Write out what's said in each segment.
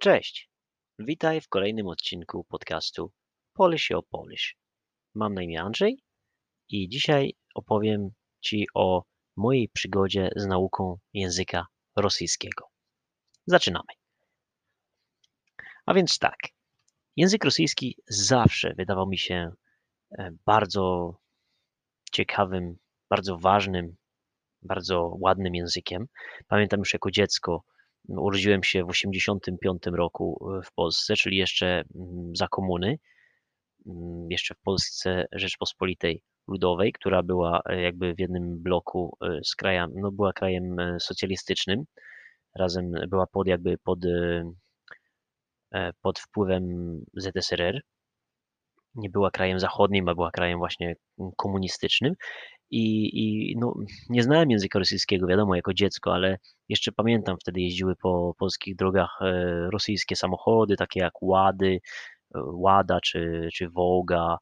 Cześć, witaj w kolejnym odcinku podcastu Polish o Polish. Mam na imię Andrzej i dzisiaj opowiem Ci o mojej przygodzie z nauką języka rosyjskiego. Zaczynamy. A więc tak, język rosyjski zawsze wydawał mi się e, bardzo ciekawym, bardzo ważnym, bardzo ładnym językiem. Pamiętam już jako dziecko, Urodziłem się w 1985 roku e, w Polsce, czyli jeszcze mm, za komuny, mm, jeszcze w Polsce Rzeczpospolitej Ludowej, która była e, jakby w jednym bloku e, z krajem, no była krajem socjalistycznym, razem była pod jakby pod, pod wpływem ZSRR. Nie była krajem zachodnim, a była krajem właśnie komunistycznym i, i no, nie znałem języka rosyjskiego, wiadomo, jako dziecko, ale jeszcze pamiętam, wtedy jeździły po polskich drogach e, rosyjskie samochody, takie jak Łady, e, Łada czy, czy Wołga,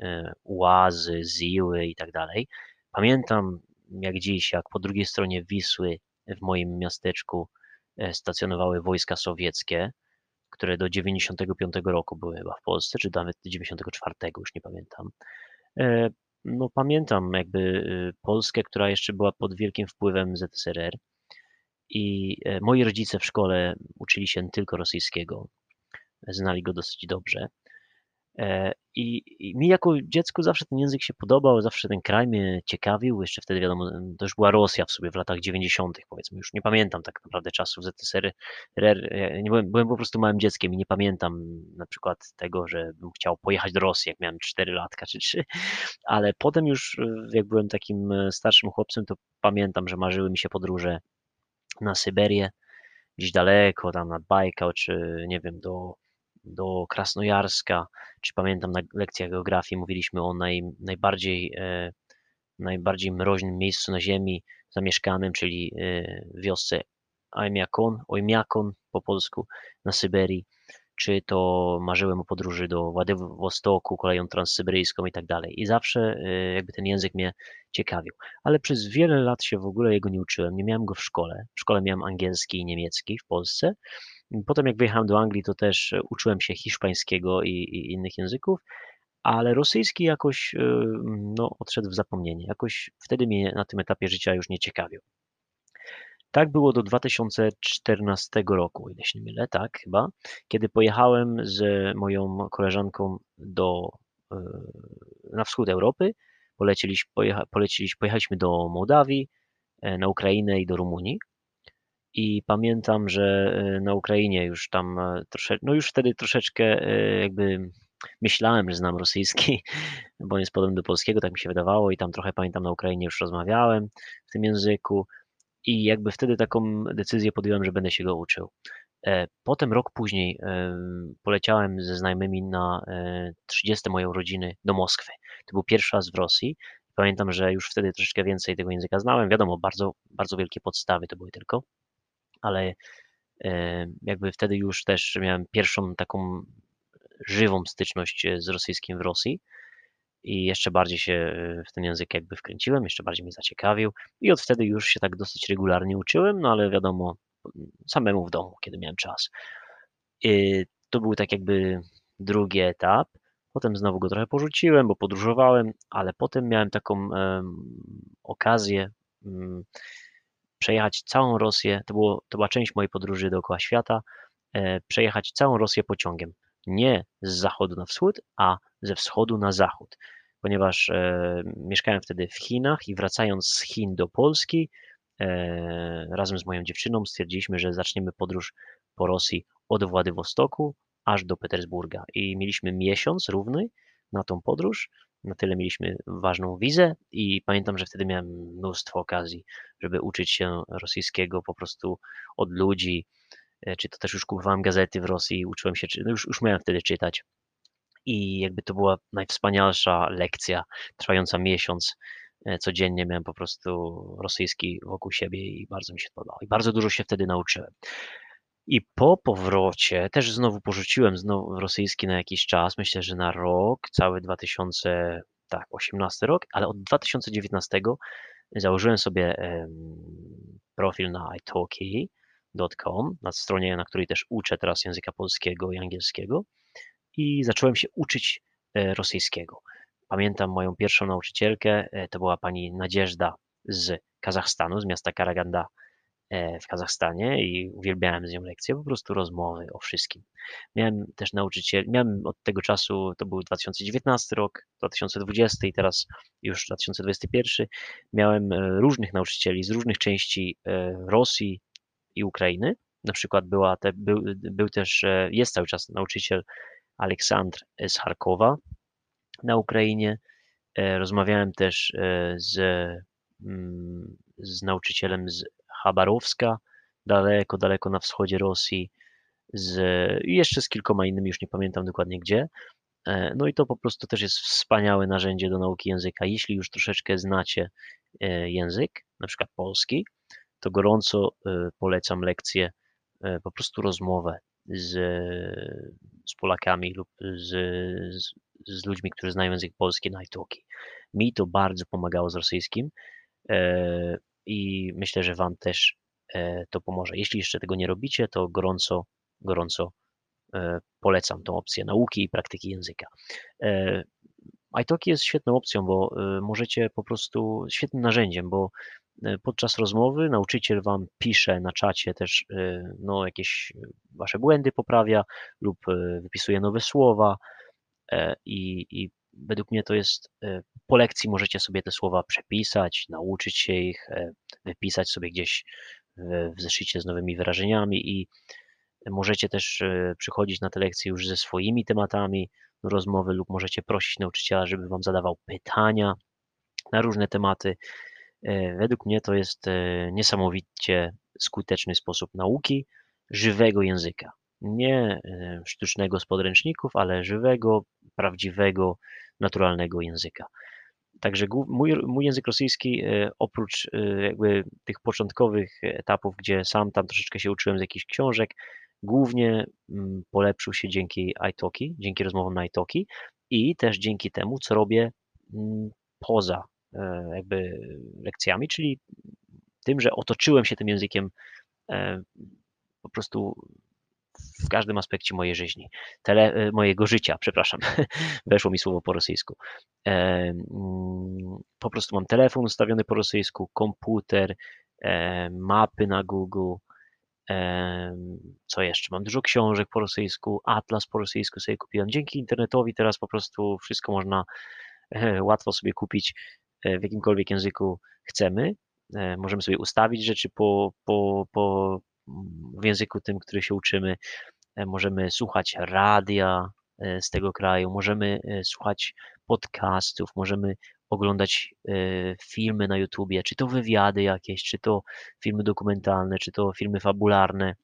e, Łazy, Ziły i tak dalej. Pamiętam jak dziś, jak po drugiej stronie Wisły w moim miasteczku stacjonowały wojska sowieckie, które do 95 roku były chyba w Polsce, czy nawet do 94, już nie pamiętam no pamiętam jakby y, Polskę, która jeszcze była pod wielkim wpływem ZSRR i e, moi rodzice w szkole uczyli się tylko rosyjskiego, znali go dosyć dobrze. E, I, I, mi jako dziecku zawsze ten język się podobał, zawsze ten kraj mnie ciekawił. Jeszcze wtedy, wiadomo, to już była Rosja w sobie w latach 90., powiedzmy. Już nie pamiętam tak naprawdę czasów ZSRR. Nie byłem, byłem po prostu małym dzieckiem i nie pamiętam na przykład tego, że bym chciał pojechać do Rosji, jak miałem 4 latka czy 3. Ale potem już, jak byłem takim e, starszym chłopcem, to pamiętam, że marzyły mi się podróże na Syberię, gdzieś daleko, tam nad Bajkał, czy nie wiem, do do Krasnojarska, czy pamiętam na lekcjach geografii mówiliśmy o naj, najbardziej, e, najbardziej mroźnym miejscu na Ziemi zamieszkanym, czyli e, wiosce Ojmiakon, Ojmiakon po polsku na Syberii, czy to marzyłem o podróży do Władywostoku, koleją transsyberyjską i tak dalej. I zawsze e, jakby ten język mnie ciekawił. Ale przez wiele lat się w ogóle jego nie uczyłem. Nie miałem go w szkole. W szkole miałem angielski i niemiecki w Polsce. Potem jak wyjechałem do Anglii, to też e, uczyłem się hiszpańskiego i, i innych języków, ale rosyjski jakoś e, no, odszedł w zapomnienie. Jakoś wtedy mnie na tym etapie życia już nie ciekawił. Tak było do 2014 roku, ile się nie mylę, tak chyba, kiedy pojechałem z moją koleżanką do, e, na wschód Europy. Poleciliśmy, pojechaliśmy do Mołdawii, na Ukrainę i do Rumunii. I pamiętam, że e, na Ukrainie już tam e, troszeczkę, no już wtedy troszeczkę e, jakby myślałem, że znam rosyjski, bo jest podobny do polskiego, tak mi się wydawało i tam trochę pamiętam na Ukrainie już rozmawiałem w tym języku i jakby wtedy taką decyzję podjąłem, że będę się go uczył. Potem rok później poleciałem ze znajomymi na 30 moje urodziny do Moskwy. To był pierwszy raz w Rosji. Pamiętam, że już wtedy troszeczkę więcej tego języka znałem. Wiadomo, bardzo, bardzo wielkie podstawy to były tylko ale e, jakby wtedy już też miałem pierwszą taką żywą styczność e, z rosyjskim w Rosji i jeszcze bardziej się e, w ten język jakby wkręciłem, jeszcze bardziej mnie zaciekawił i od wtedy już się tak dosyć regularnie uczyłem, no ale wiadomo, samemu w domu, kiedy miałem czas. I to był tak jakby drugi etap. Potem znowu go trochę porzuciłem, bo podróżowałem, ale potem miałem taką um, okazję um, przejechać całą Rosję, to, było, to była część mojej podróży dookoła świata, e, przejechać całą Rosję pociągiem. Nie z zachodu na wschód, a ze wschodu na zachód. Ponieważ e, mieszkałem wtedy w Chinach i wracając z Chin do Polski, e, razem z moją dziewczyną stwierdziliśmy, że zaczniemy podróż po Rosji od Władywostoku aż do Petersburga. I mieliśmy miesiąc równy na tą podróż na tyle mieliśmy ważną wizę i pamiętam, że wtedy miałem mnóstwo okazji, żeby uczyć się rosyjskiego po prostu od ludzi, e, czy to też już kupowałem gazety w Rosji, uczyłem się, no już, już miałem wtedy czytać. I jakby to była najwspanialsza lekcja, trwająca miesiąc. E, codziennie miałem po prostu rosyjski wokół siebie i bardzo mi się podobało. I bardzo dużo się wtedy nauczyłem. I po powrocie też znowu porzuciłem znowu rosyjski na jakiś czas, myślę, że na rok, cały 2018 tak, rok, ale od 2019 założyłem sobie profil na italki, rosyjski.com, na stronie, na której też uczę teraz języka polskiego i angielskiego i zacząłem się uczyć rosyjskiego. Pamiętam moją pierwszą nauczycielkę, to była pani Nadzieżda z Kazachstanu, z miasta Karaganda w Kazachstanie i uwielbiałem z nią lekcje, po prostu rozmowy o wszystkim. Miałem też nauczyciel, miałem od tego czasu, to był 2019 rok, 2020 i teraz już 2021, miałem e, różnych nauczycieli z różnych części e, Rosji i Ukrainy. Na przykład była te, był, był też, e, jest cały czas nauczyciel Aleksandr z Charkowa na Ukrainie. Rozmawiałem też z, mm, z nauczycielem z Chabarowska, daleko, daleko na wschodzie Rosji, z, i jeszcze z kilkoma innymi, już nie pamiętam dokładnie gdzie. E, no i to po prostu też jest wspaniałe narzędzie do nauki języka. Jeśli już troszeczkę znacie e, język, na przykład polski, to gorąco e, polecam lekcję, po prostu rozmowę z, z Polakami lub z, z, z ludźmi, którzy znają język polski na iTalki. Mi to bardzo pomagało z rosyjskim i myślę, że Wam też e, to pomoże. Jeśli jeszcze tego nie robicie, to gorąco, gorąco e, polecam tą opcję nauki i praktyki języka. E, iTalki jest świetną opcją, bo możecie po prostu, świetnym narzędziem, bo podczas rozmowy nauczyciel Wam pisze na czacie też no, jakieś Wasze błędy poprawia lub wypisuje nowe słowa i, i według mnie to jest, e, po lekcji możecie sobie te słowa przepisać, nauczyć się ich, e, wypisać sobie gdzieś w zeszycie z nowymi wyrażeniami i możecie też e, przychodzić na te lekcje już ze swoimi tematami rozmowy lub możecie prosić nauczyciela, żeby wam zadawał pytania na różne tematy. Według mnie to jest niesamowicie skuteczny sposób nauki żywego języka. Nie sztucznego z podręczników, ale żywego, prawdziwego, naturalnego języka. Także mój, mój język rosyjski, e, oprócz e, jakby tych początkowych etapów, gdzie sam tam troszeczkę się uczyłem z jakichś książek, głównie mm, polepszył się dzięki iTalki, dzięki rozmowom na iTalki i też dzięki temu, co robię mm, poza e, jakby lekcjami, czyli tym, że otoczyłem się tym językiem po prostu w każdym aspekcie mojej życi, tele, e, mojego życia, przepraszam, weszło mi słowo po rosyjsku. E, mm, po prostu mam telefon ustawiony po rosyjsku, komputer, e, mapy na Google, co jeszcze? Mam dużo książek po rosyjsku, atlas po rosyjsku sobie kupiłem. Dzięki internetowi teraz po prostu wszystko można łatwo sobie kupić w jakimkolwiek języku chcemy. Możemy sobie ustawić rzeczy po, po, po, w języku tym, który się uczymy. E, możemy słuchać radia e, z tego kraju, możemy e, słuchać podcastów, możemy oglądać filmy na YouTubie, czy to wywiady jakieś, czy to filmy dokumentalne, czy to filmy fabularne.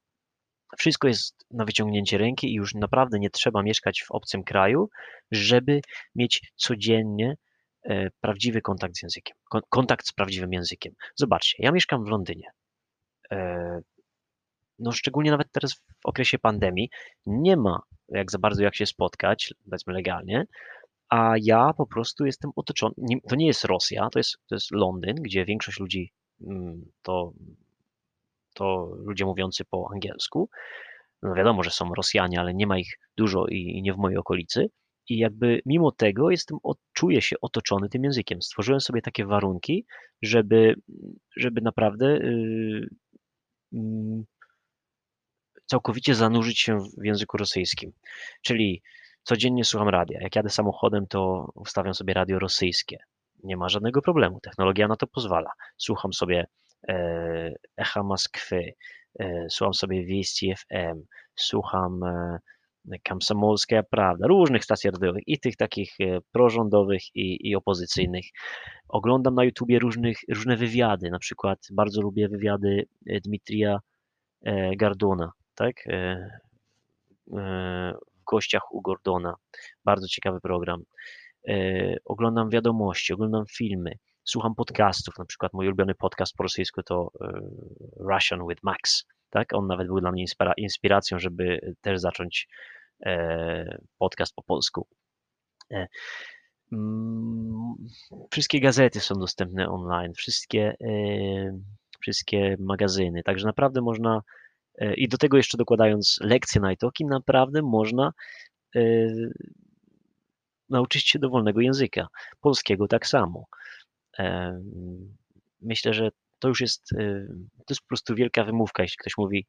Wszystko jest na wyciągnięcie ręki i już naprawdę nie trzeba mieszkać w obcym kraju, żeby mieć codziennie prawdziwy kontakt z językiem, kontakt z prawdziwym językiem. Zobaczcie, ja mieszkam w Londynie no szczególnie nawet teraz w okresie pandemii, nie ma jak za bardzo jak się spotkać, powiedzmy legalnie, a ja po prostu jestem otoczony, to nie jest Rosja, to jest, to jest Londyn, gdzie większość ludzi mm, to, to ludzie mówiący po angielsku. No wiadomo, że są Rosjanie, ale nie ma ich dużo i, i nie w mojej okolicy. I jakby mimo tego jestem, czuję się otoczony tym językiem. Stworzyłem sobie takie warunki, żeby, żeby naprawdę yy, yy, całkowicie zanurzyć się w języku rosyjskim. Czyli codziennie słucham radia. Jak jadę samochodem, to ustawiam sobie radio rosyjskie. Nie ma żadnego problemu. Technologia na to pozwala. Słucham sobie e, Echa Moskwy, e, słucham sobie Wieści FM, słucham e, Kamsomolska Prawda, różnych stacji radiowych i tych takich prorządowych i, i opozycyjnych. Oglądam na YouTubie różnych, różne wywiady, na przykład bardzo lubię wywiady Dmitrija Gardona tak? E, e, w gościach u Gordona. Bardzo ciekawy program. E, oglądam wiadomości, oglądam filmy, słucham podcastów. Na przykład mój ulubiony podcast po rosyjsku to Russian with Max. Tak? On nawet był dla mnie inspiracją, żeby też zacząć podcast po polsku. Mm, wszystkie gazety są dostępne online, wszystkie, wszystkie magazyny, także naprawdę można I do tego jeszcze dokładając lekcje na iTalki, naprawdę można nauczyć się dowolnego języka. Polskiego tak samo. Myślę, że to już jest, to jest po prostu wielka wymówka, jeśli ktoś mówi,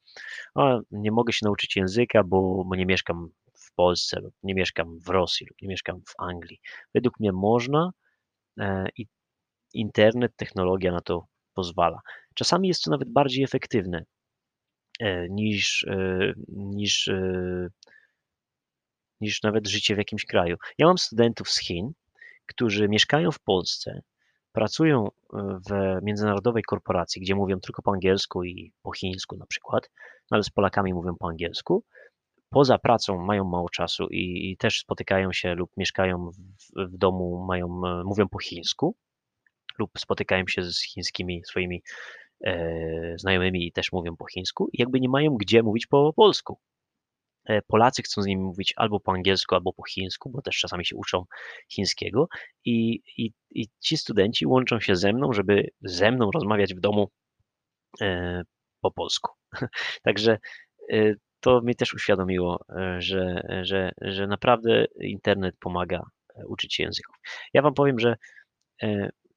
o, nie mogę się nauczyć języka, bo, nie mieszkam w Polsce, lub nie mieszkam w Rosji, lub nie mieszkam w Anglii. Według mnie można e, i internet, technologia na to pozwala. Czasami jest to nawet bardziej efektywne e, niż, e, niż, niż nawet życie w jakimś kraju. Ja mam studentów z Chin, którzy mieszkają w Polsce, pracują w międzynarodowej korporacji, gdzie mówią tylko po angielsku i po chińsku na przykład, no ale z Polakami mówią po angielsku. Poza pracą mają mało czasu i, i też spotykają się lub mieszkają w, w domu, mają, mówią po chińsku lub spotykają się z chińskimi swoimi e, znajomymi i też mówią po chińsku i jakby nie mają gdzie mówić po polsku. E, Polacy chcą z nimi mówić albo po angielsku, albo po chińsku, bo też czasami się uczą chińskiego i, i, i ci studenci łączą się ze mną, żeby ze mną rozmawiać w domu e, po polsku. Także e, to mnie też uświadomiło, że, że, że naprawdę internet pomaga uczyć się języków. Ja wam powiem, że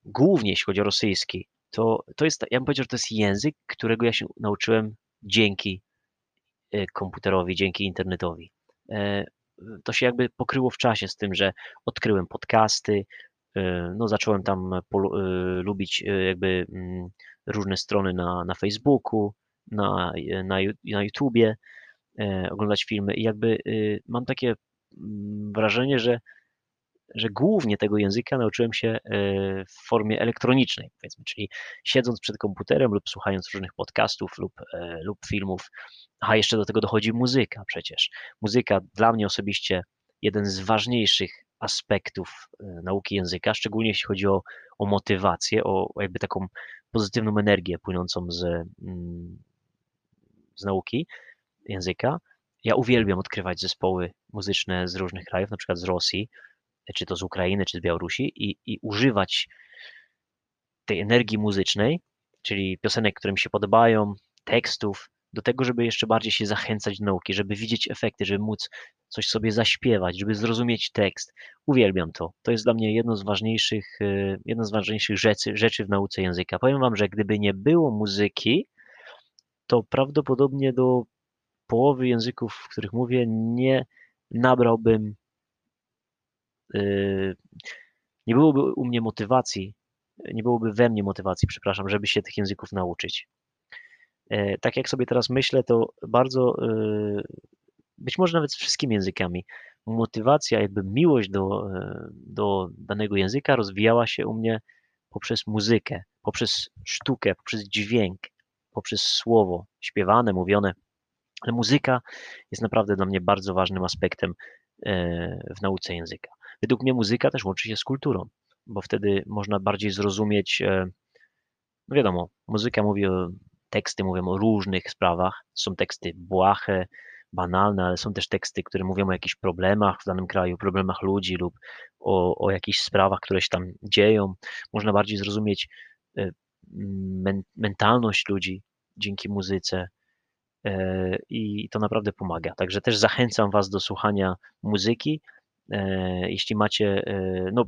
głównie jeśli chodzi o rosyjski, to, to jest, ja bym powiedział, że to jest język, którego ja się nauczyłem dzięki Y, komputerowi, dzięki internetowi. E, to się jakby pokryło w czasie z tym, że odkryłem podcasty, y, no zacząłem tam lubić jakby mm, różne strony na, na Facebooku, na, na, na YouTubie, e, oglądać filmy i jakby mam takie mm, wrażenie, że że głównie tego języka nauczyłem się e, w formie elektronicznej, powiedzmy, czyli siedząc przed komputerem lub słuchając różnych podcastów lub, e, lub filmów. A jeszcze do tego dochodzi muzyka przecież. Muzyka dla mnie osobiście jeden z ważniejszych aspektów e, nauki języka, szczególnie jeśli chodzi o, o motywację, o jakby taką pozytywną energię płynącą z, mm, z nauki języka. Ja uwielbiam odkrywać zespoły muzyczne z różnych krajów, na przykład z Rosji, czy to z Ukrainy, czy z Białorusi i, i używać tej energii muzycznej, czyli piosenek, które mi się podobają, tekstów, do tego, żeby jeszcze bardziej się zachęcać do nauki, żeby widzieć efekty, żeby móc coś sobie zaśpiewać, żeby zrozumieć tekst. Uwielbiam to. To jest dla mnie jedno z ważniejszych, e, jedno z ważniejszych rzeczy, rzeczy w nauce języka. Powiem Wam, że gdyby nie było muzyki, to prawdopodobnie do połowy języków, w których mówię, nie nabrałbym nie byłoby u mnie motywacji, nie byłoby we mnie motywacji, przepraszam, żeby się tych języków nauczyć. Yy, tak jak sobie teraz myślę, to bardzo, yy, być może nawet z wszystkimi językami, motywacja, jakby miłość do, do danego języka rozwijała się u mnie poprzez muzykę, poprzez sztukę, poprzez dźwięk, poprzez słowo śpiewane, mówione. Ale muzyka jest naprawdę dla mnie bardzo ważnym aspektem w nauce języka. Według mnie muzyka też łączy się z kulturą, bo wtedy można bardziej zrozumieć, e, no wiadomo, muzyka mówi o, teksty mówią o różnych sprawach, są teksty błahe, banalne, ale są też teksty, które mówią o jakichś problemach w danym kraju, problemach ludzi lub o, o jakichś sprawach, które się tam dzieją. Można bardziej zrozumieć e, men, mentalność ludzi dzięki muzyce e, i to naprawdę pomaga. Także też zachęcam Was do słuchania muzyki, jeśli macie, e, no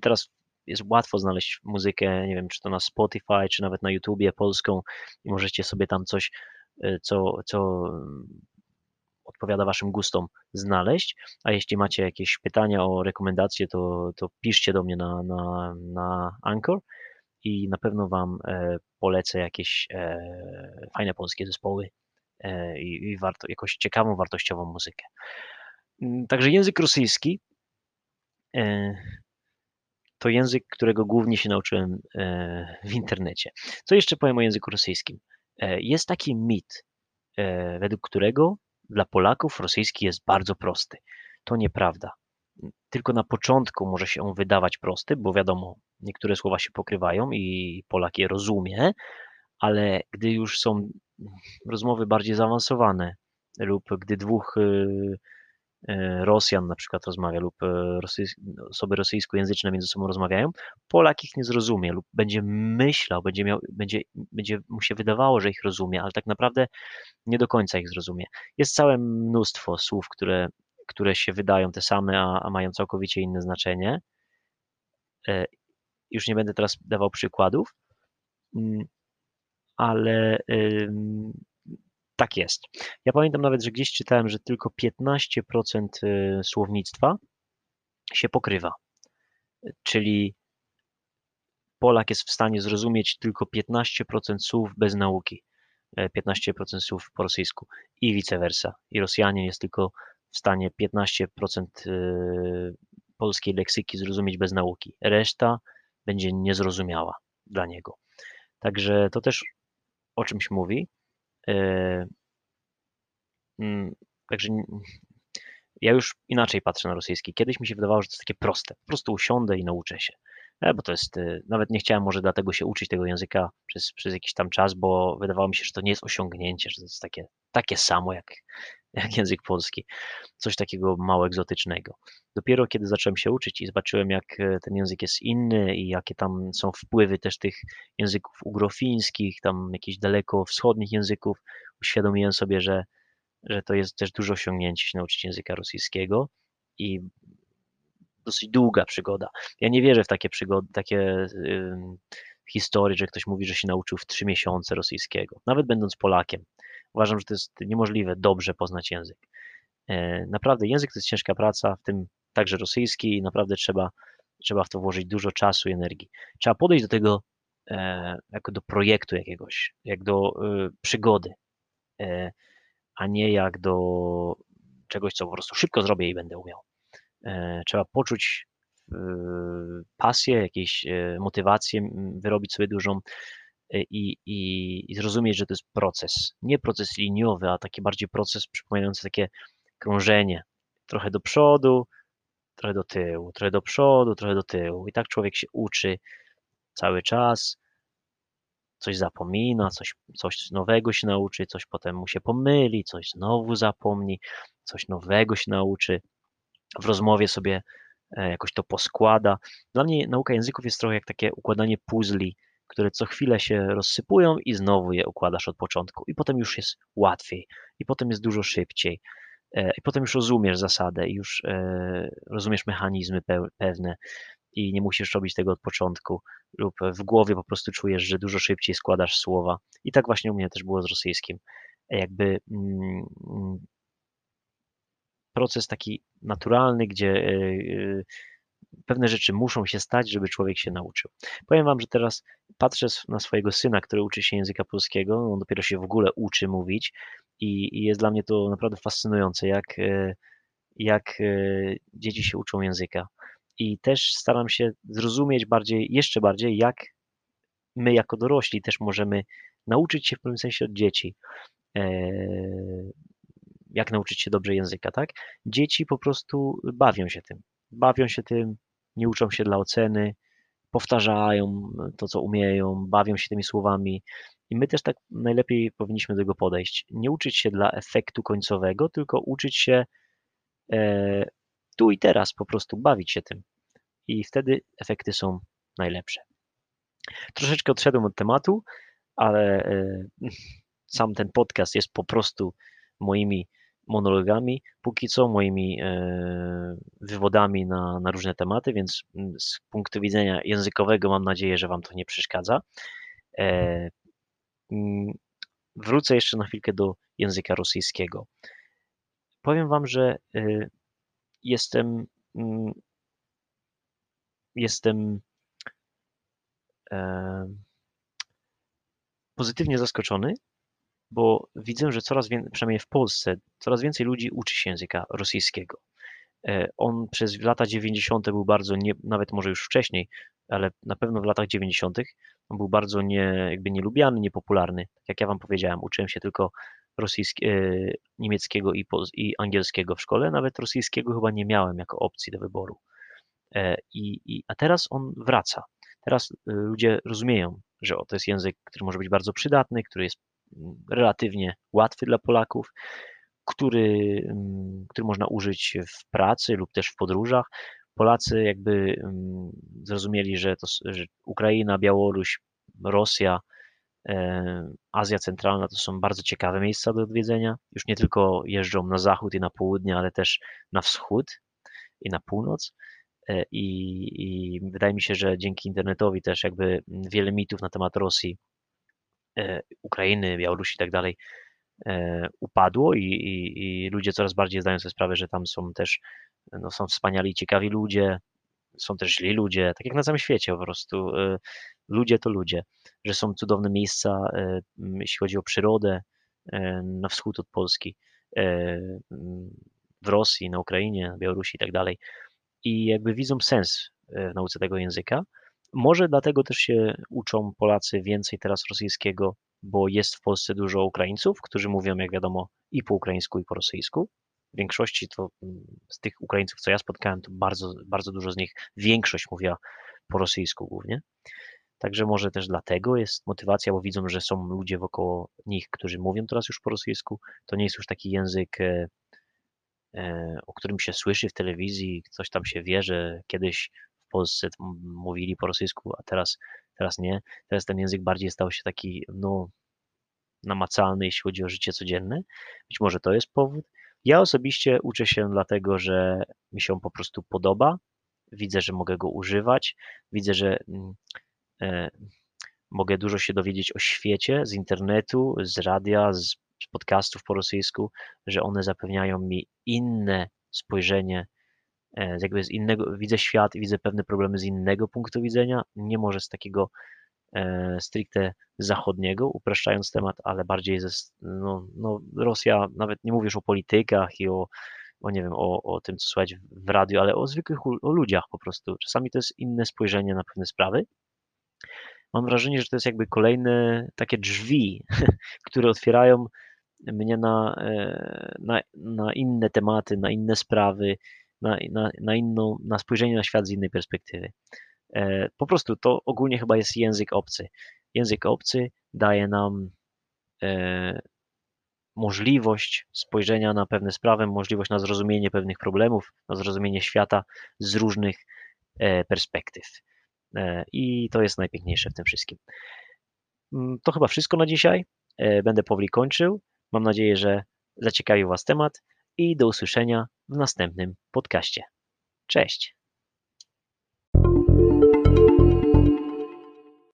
teraz jest łatwo znaleźć muzykę, nie wiem, czy to na Spotify, czy nawet na YouTubie polską i możecie sobie tam coś, e, co, co odpowiada Waszym gustom, znaleźć. A jeśli macie jakieś pytania o rekomendacje, to, to piszcie do mnie na, na, na Anchor i na pewno Wam polecę jakieś fajne polskie zespoły i, i warto, jakąś ciekawą, wartościową muzykę. Mm, także język rosyjski e, to język, którego głównie się nauczyłem e, w internecie. Co jeszcze powiem o języku rosyjskim? E, jest taki mit, według którego dla Polaków rosyjski jest bardzo prosty. To nieprawda. Tylko na początku może się on wydawać prosty, bo wiadomo, niektóre słowa się pokrywają i Polak je rozumie, ale gdy już są rozmowy bardziej zaawansowane lub gdy dwóch Rosjan na przykład rozmawia lub osoby rosyjskojęzyczne między sobą rozmawiają, Polak ich nie zrozumie lub będzie myślał, będzie, miał, będzie, będzie mu się wydawało, że ich rozumie, ale tak naprawdę nie do końca ich zrozumie. Jest całe mnóstwo słów, które, które się wydają te same, a, a mają całkowicie inne znaczenie. Już nie będę teraz dawał przykładów, mm, ale tak jest. Ja pamiętam nawet, że gdzieś czytałem, że tylko 15% y, słownictwa się pokrywa. Czyli Polak jest w stanie zrozumieć tylko 15% słów bez nauki, 15% e, słów po rosyjsku i vice versa. I Rosjanin jest tylko w stanie 15% y, polskiej leksyki zrozumieć bez nauki. Reszta będzie niezrozumiała dla niego. Także to też o czymś mówi. E, mm, także ja już inaczej patrzę na rosyjski. Kiedyś mi się wydawało, że to jest takie proste. Po prostu usiądę i nauczę się. E, bo to jest, e, nawet nie chciałem może dlatego się uczyć tego języka przez, przez jakiś tam czas, bo wydawało mi się, że to nie jest osiągnięcie, że to jest takie, takie samo jak, jak język polski. Coś takiego mało egzotycznego. Dopiero kiedy zacząłem się uczyć i zobaczyłem, jak ten język jest inny i jakie tam są wpływy też tych języków ugrofińskich, tam jakichś daleko wschodnich języków, uświadomiłem sobie, że, że to jest też dużo osiągnięcie się nauczyć języka rosyjskiego i dosyć długa przygoda. Ja nie wierzę w takie przygody, takie yy, historie, że ktoś mówi, że się nauczył w trzy miesiące rosyjskiego, nawet będąc Polakiem. Uważam, że to jest niemożliwe dobrze poznać język. E, naprawdę język to jest ciężka praca, w tym także rosyjski i naprawdę trzeba, trzeba w to włożyć dużo czasu i energii. Trzeba podejść do tego e, jako do projektu jakiegoś, jak do e, przygody, a nie jak do czegoś, co po prostu szybko zrobię i będę umiał. Trzeba poczuć pasję, jakieś motywację, wyrobić sobie dużą i, i, i zrozumieć, że to jest proces. Nie proces liniowy, a taki bardziej proces przypominający takie krążenie. Trochę do przodu, trochę do tyłu, trochę do przodu, trochę do tyłu. I tak człowiek się uczy cały czas, coś zapomina, coś, coś nowego się nauczy, coś potem mu się pomyli, coś znowu zapomni, coś nowego się nauczy. W rozmowie sobie e, jakoś to poskłada. Dla mnie nauka języków jest trochę jak takie układanie puzli, które co chwilę się rozsypują i znowu je układasz od początku. I potem już jest łatwiej, i potem jest dużo szybciej. E, I potem już rozumiesz zasadę, i już e, rozumiesz mechanizmy pewne i nie musisz robić tego od początku, lub w głowie po prostu czujesz, że dużo szybciej składasz słowa. I tak właśnie u mnie też było z rosyjskim. Jakby mm, mm, proces taki naturalny, gdzie e, pewne rzeczy muszą się stać, żeby człowiek się nauczył. Powiem Wam, że teraz patrzę na swojego syna, który uczy się języka polskiego, on dopiero się w ogóle uczy mówić i, i jest dla mnie to naprawdę fascynujące, jak, e, jak e, dzieci się uczą języka. I też staram się zrozumieć bardziej, jeszcze bardziej, jak my jako dorośli też możemy nauczyć się w pewnym sensie od dzieci. E, jak nauczyć się dobrze języka, tak? Dzieci po prostu bawią się tym bawią się tym, nie uczą się dla oceny, powtarzają to, co umieją, bawią się tymi słowami. I my też tak najlepiej powinniśmy do tego podejść. Nie uczyć się dla efektu końcowego, tylko uczyć się e, tu i teraz, po prostu bawić się tym. I wtedy efekty są najlepsze. Troszeczkę odszedłem od tematu, ale e, sam ten podcast jest po prostu moimi monologami, póki co moimi e, wywodami na, na różne tematy, więc mm, z punktu widzenia językowego mam nadzieję, że Wam to nie przeszkadza. E, mm, wrócę jeszcze na chwilkę do języka rosyjskiego. Powiem Wam, że e, jestem mm, jestem pozytywnie zaskoczony, bo widzę, że coraz więcej, przynajmniej w Polsce, coraz więcej ludzi uczy się języka rosyjskiego. E, on przez lata 90. był bardzo, nie, nawet może już wcześniej, ale na pewno w latach 90. on był bardzo nie, jakby nielubiany, niepopularny. Tak jak ja wam powiedziałem, uczyłem się tylko rosyjskiego, e, niemieckiego i, i angielskiego w szkole, nawet rosyjskiego chyba nie miałem jako opcji do wyboru. E, I, i, a teraz on wraca. Teraz ludzie rozumieją, że to jest język, który może być bardzo przydatny, który jest relatywnie łatwy dla Polaków, który, mm, który można użyć w pracy lub też w podróżach. Polacy jakby mm, zrozumieli, że, to, że Ukraina, Białoruś, Rosja, e, Azja Centralna to są bardzo ciekawe miejsca do odwiedzenia. Już nie tylko jeżdżą na zachód i na południe, ale też na wschód i na północ. E, I, I wydaje mi się, że dzięki internetowi też jakby wiele mitów na temat Rosji, Ukrainy, Białorusi i tak dalej e, upadło i, i, i ludzie coraz bardziej zdają sobie sprawę, że tam są też no, są wspaniali, ciekawi ludzie, są też źli ludzie, tak jak na całym świecie po prostu. Ludzie to ludzie, że są cudowne miejsca, jeśli chodzi o przyrodę, na wschód od Polski, w Rosji, na Ukrainie, na Białorusi i tak dalej i jakby widzą sens e, w nauce tego języka. Może dlatego też się uczą Polacy więcej teraz rosyjskiego, bo jest w Polsce dużo Ukraińców, którzy mówią, jak wiadomo, i po ukraińsku, i po rosyjsku. W większości to mm, z tych Ukraińców, co ja spotkałem, to bardzo, bardzo dużo z nich, większość mówiła po rosyjsku głównie. Także może też dlatego jest motywacja, bo widzą, że są ludzie wokoło nich, którzy mówią teraz już po rosyjsku. To nie jest już taki język e, E, o którym się słyszy w telewizji, coś tam się wie, że kiedyś w Polsce mówili po rosyjsku, a teraz, teraz nie. Teraz ten język bardziej stał się taki, no, namacalny, jeśli chodzi o życie codzienne. Być może to jest powód. Ja osobiście uczę się dlatego, że mi się on po prostu podoba. Widzę, że mogę go używać. Widzę, że mm, e, mogę dużo się dowiedzieć o świecie z internetu, z radia, z z podcastów po rosyjsku, że one zapewniają mi inne spojrzenie, e, jakby z innego, widzę świat, widzę pewne problemy z innego punktu widzenia, nie może z takiego e, stricte zachodniego, upraszczając temat, ale bardziej ze, no, no Rosja, nawet nie mówisz o politykach i o, o nie wiem, o, o tym, co słychać w radiu, ale o zwykłych, o ludziach po prostu. Czasami to jest inne spojrzenie na pewne sprawy. Mam wrażenie, że to jest jakby kolejne takie drzwi, które otwierają mnie na, e, na, na inne tematy, na inne sprawy, na, na, na, inną, na spojrzenie na świat z innej perspektywy. E, po prostu to ogólnie chyba jest język obcy. Język obcy daje nam e, możliwość spojrzenia na pewne sprawy, możliwość na zrozumienie pewnych problemów, na zrozumienie świata z różnych perspektyw. I to jest najpiękniejsze w tym wszystkim. Mm, to chyba wszystko na dzisiaj. Będę powoli kończył. Mam nadzieję, że zaciekawił Was temat i do usłyszenia w następnym podcaście. Cześć!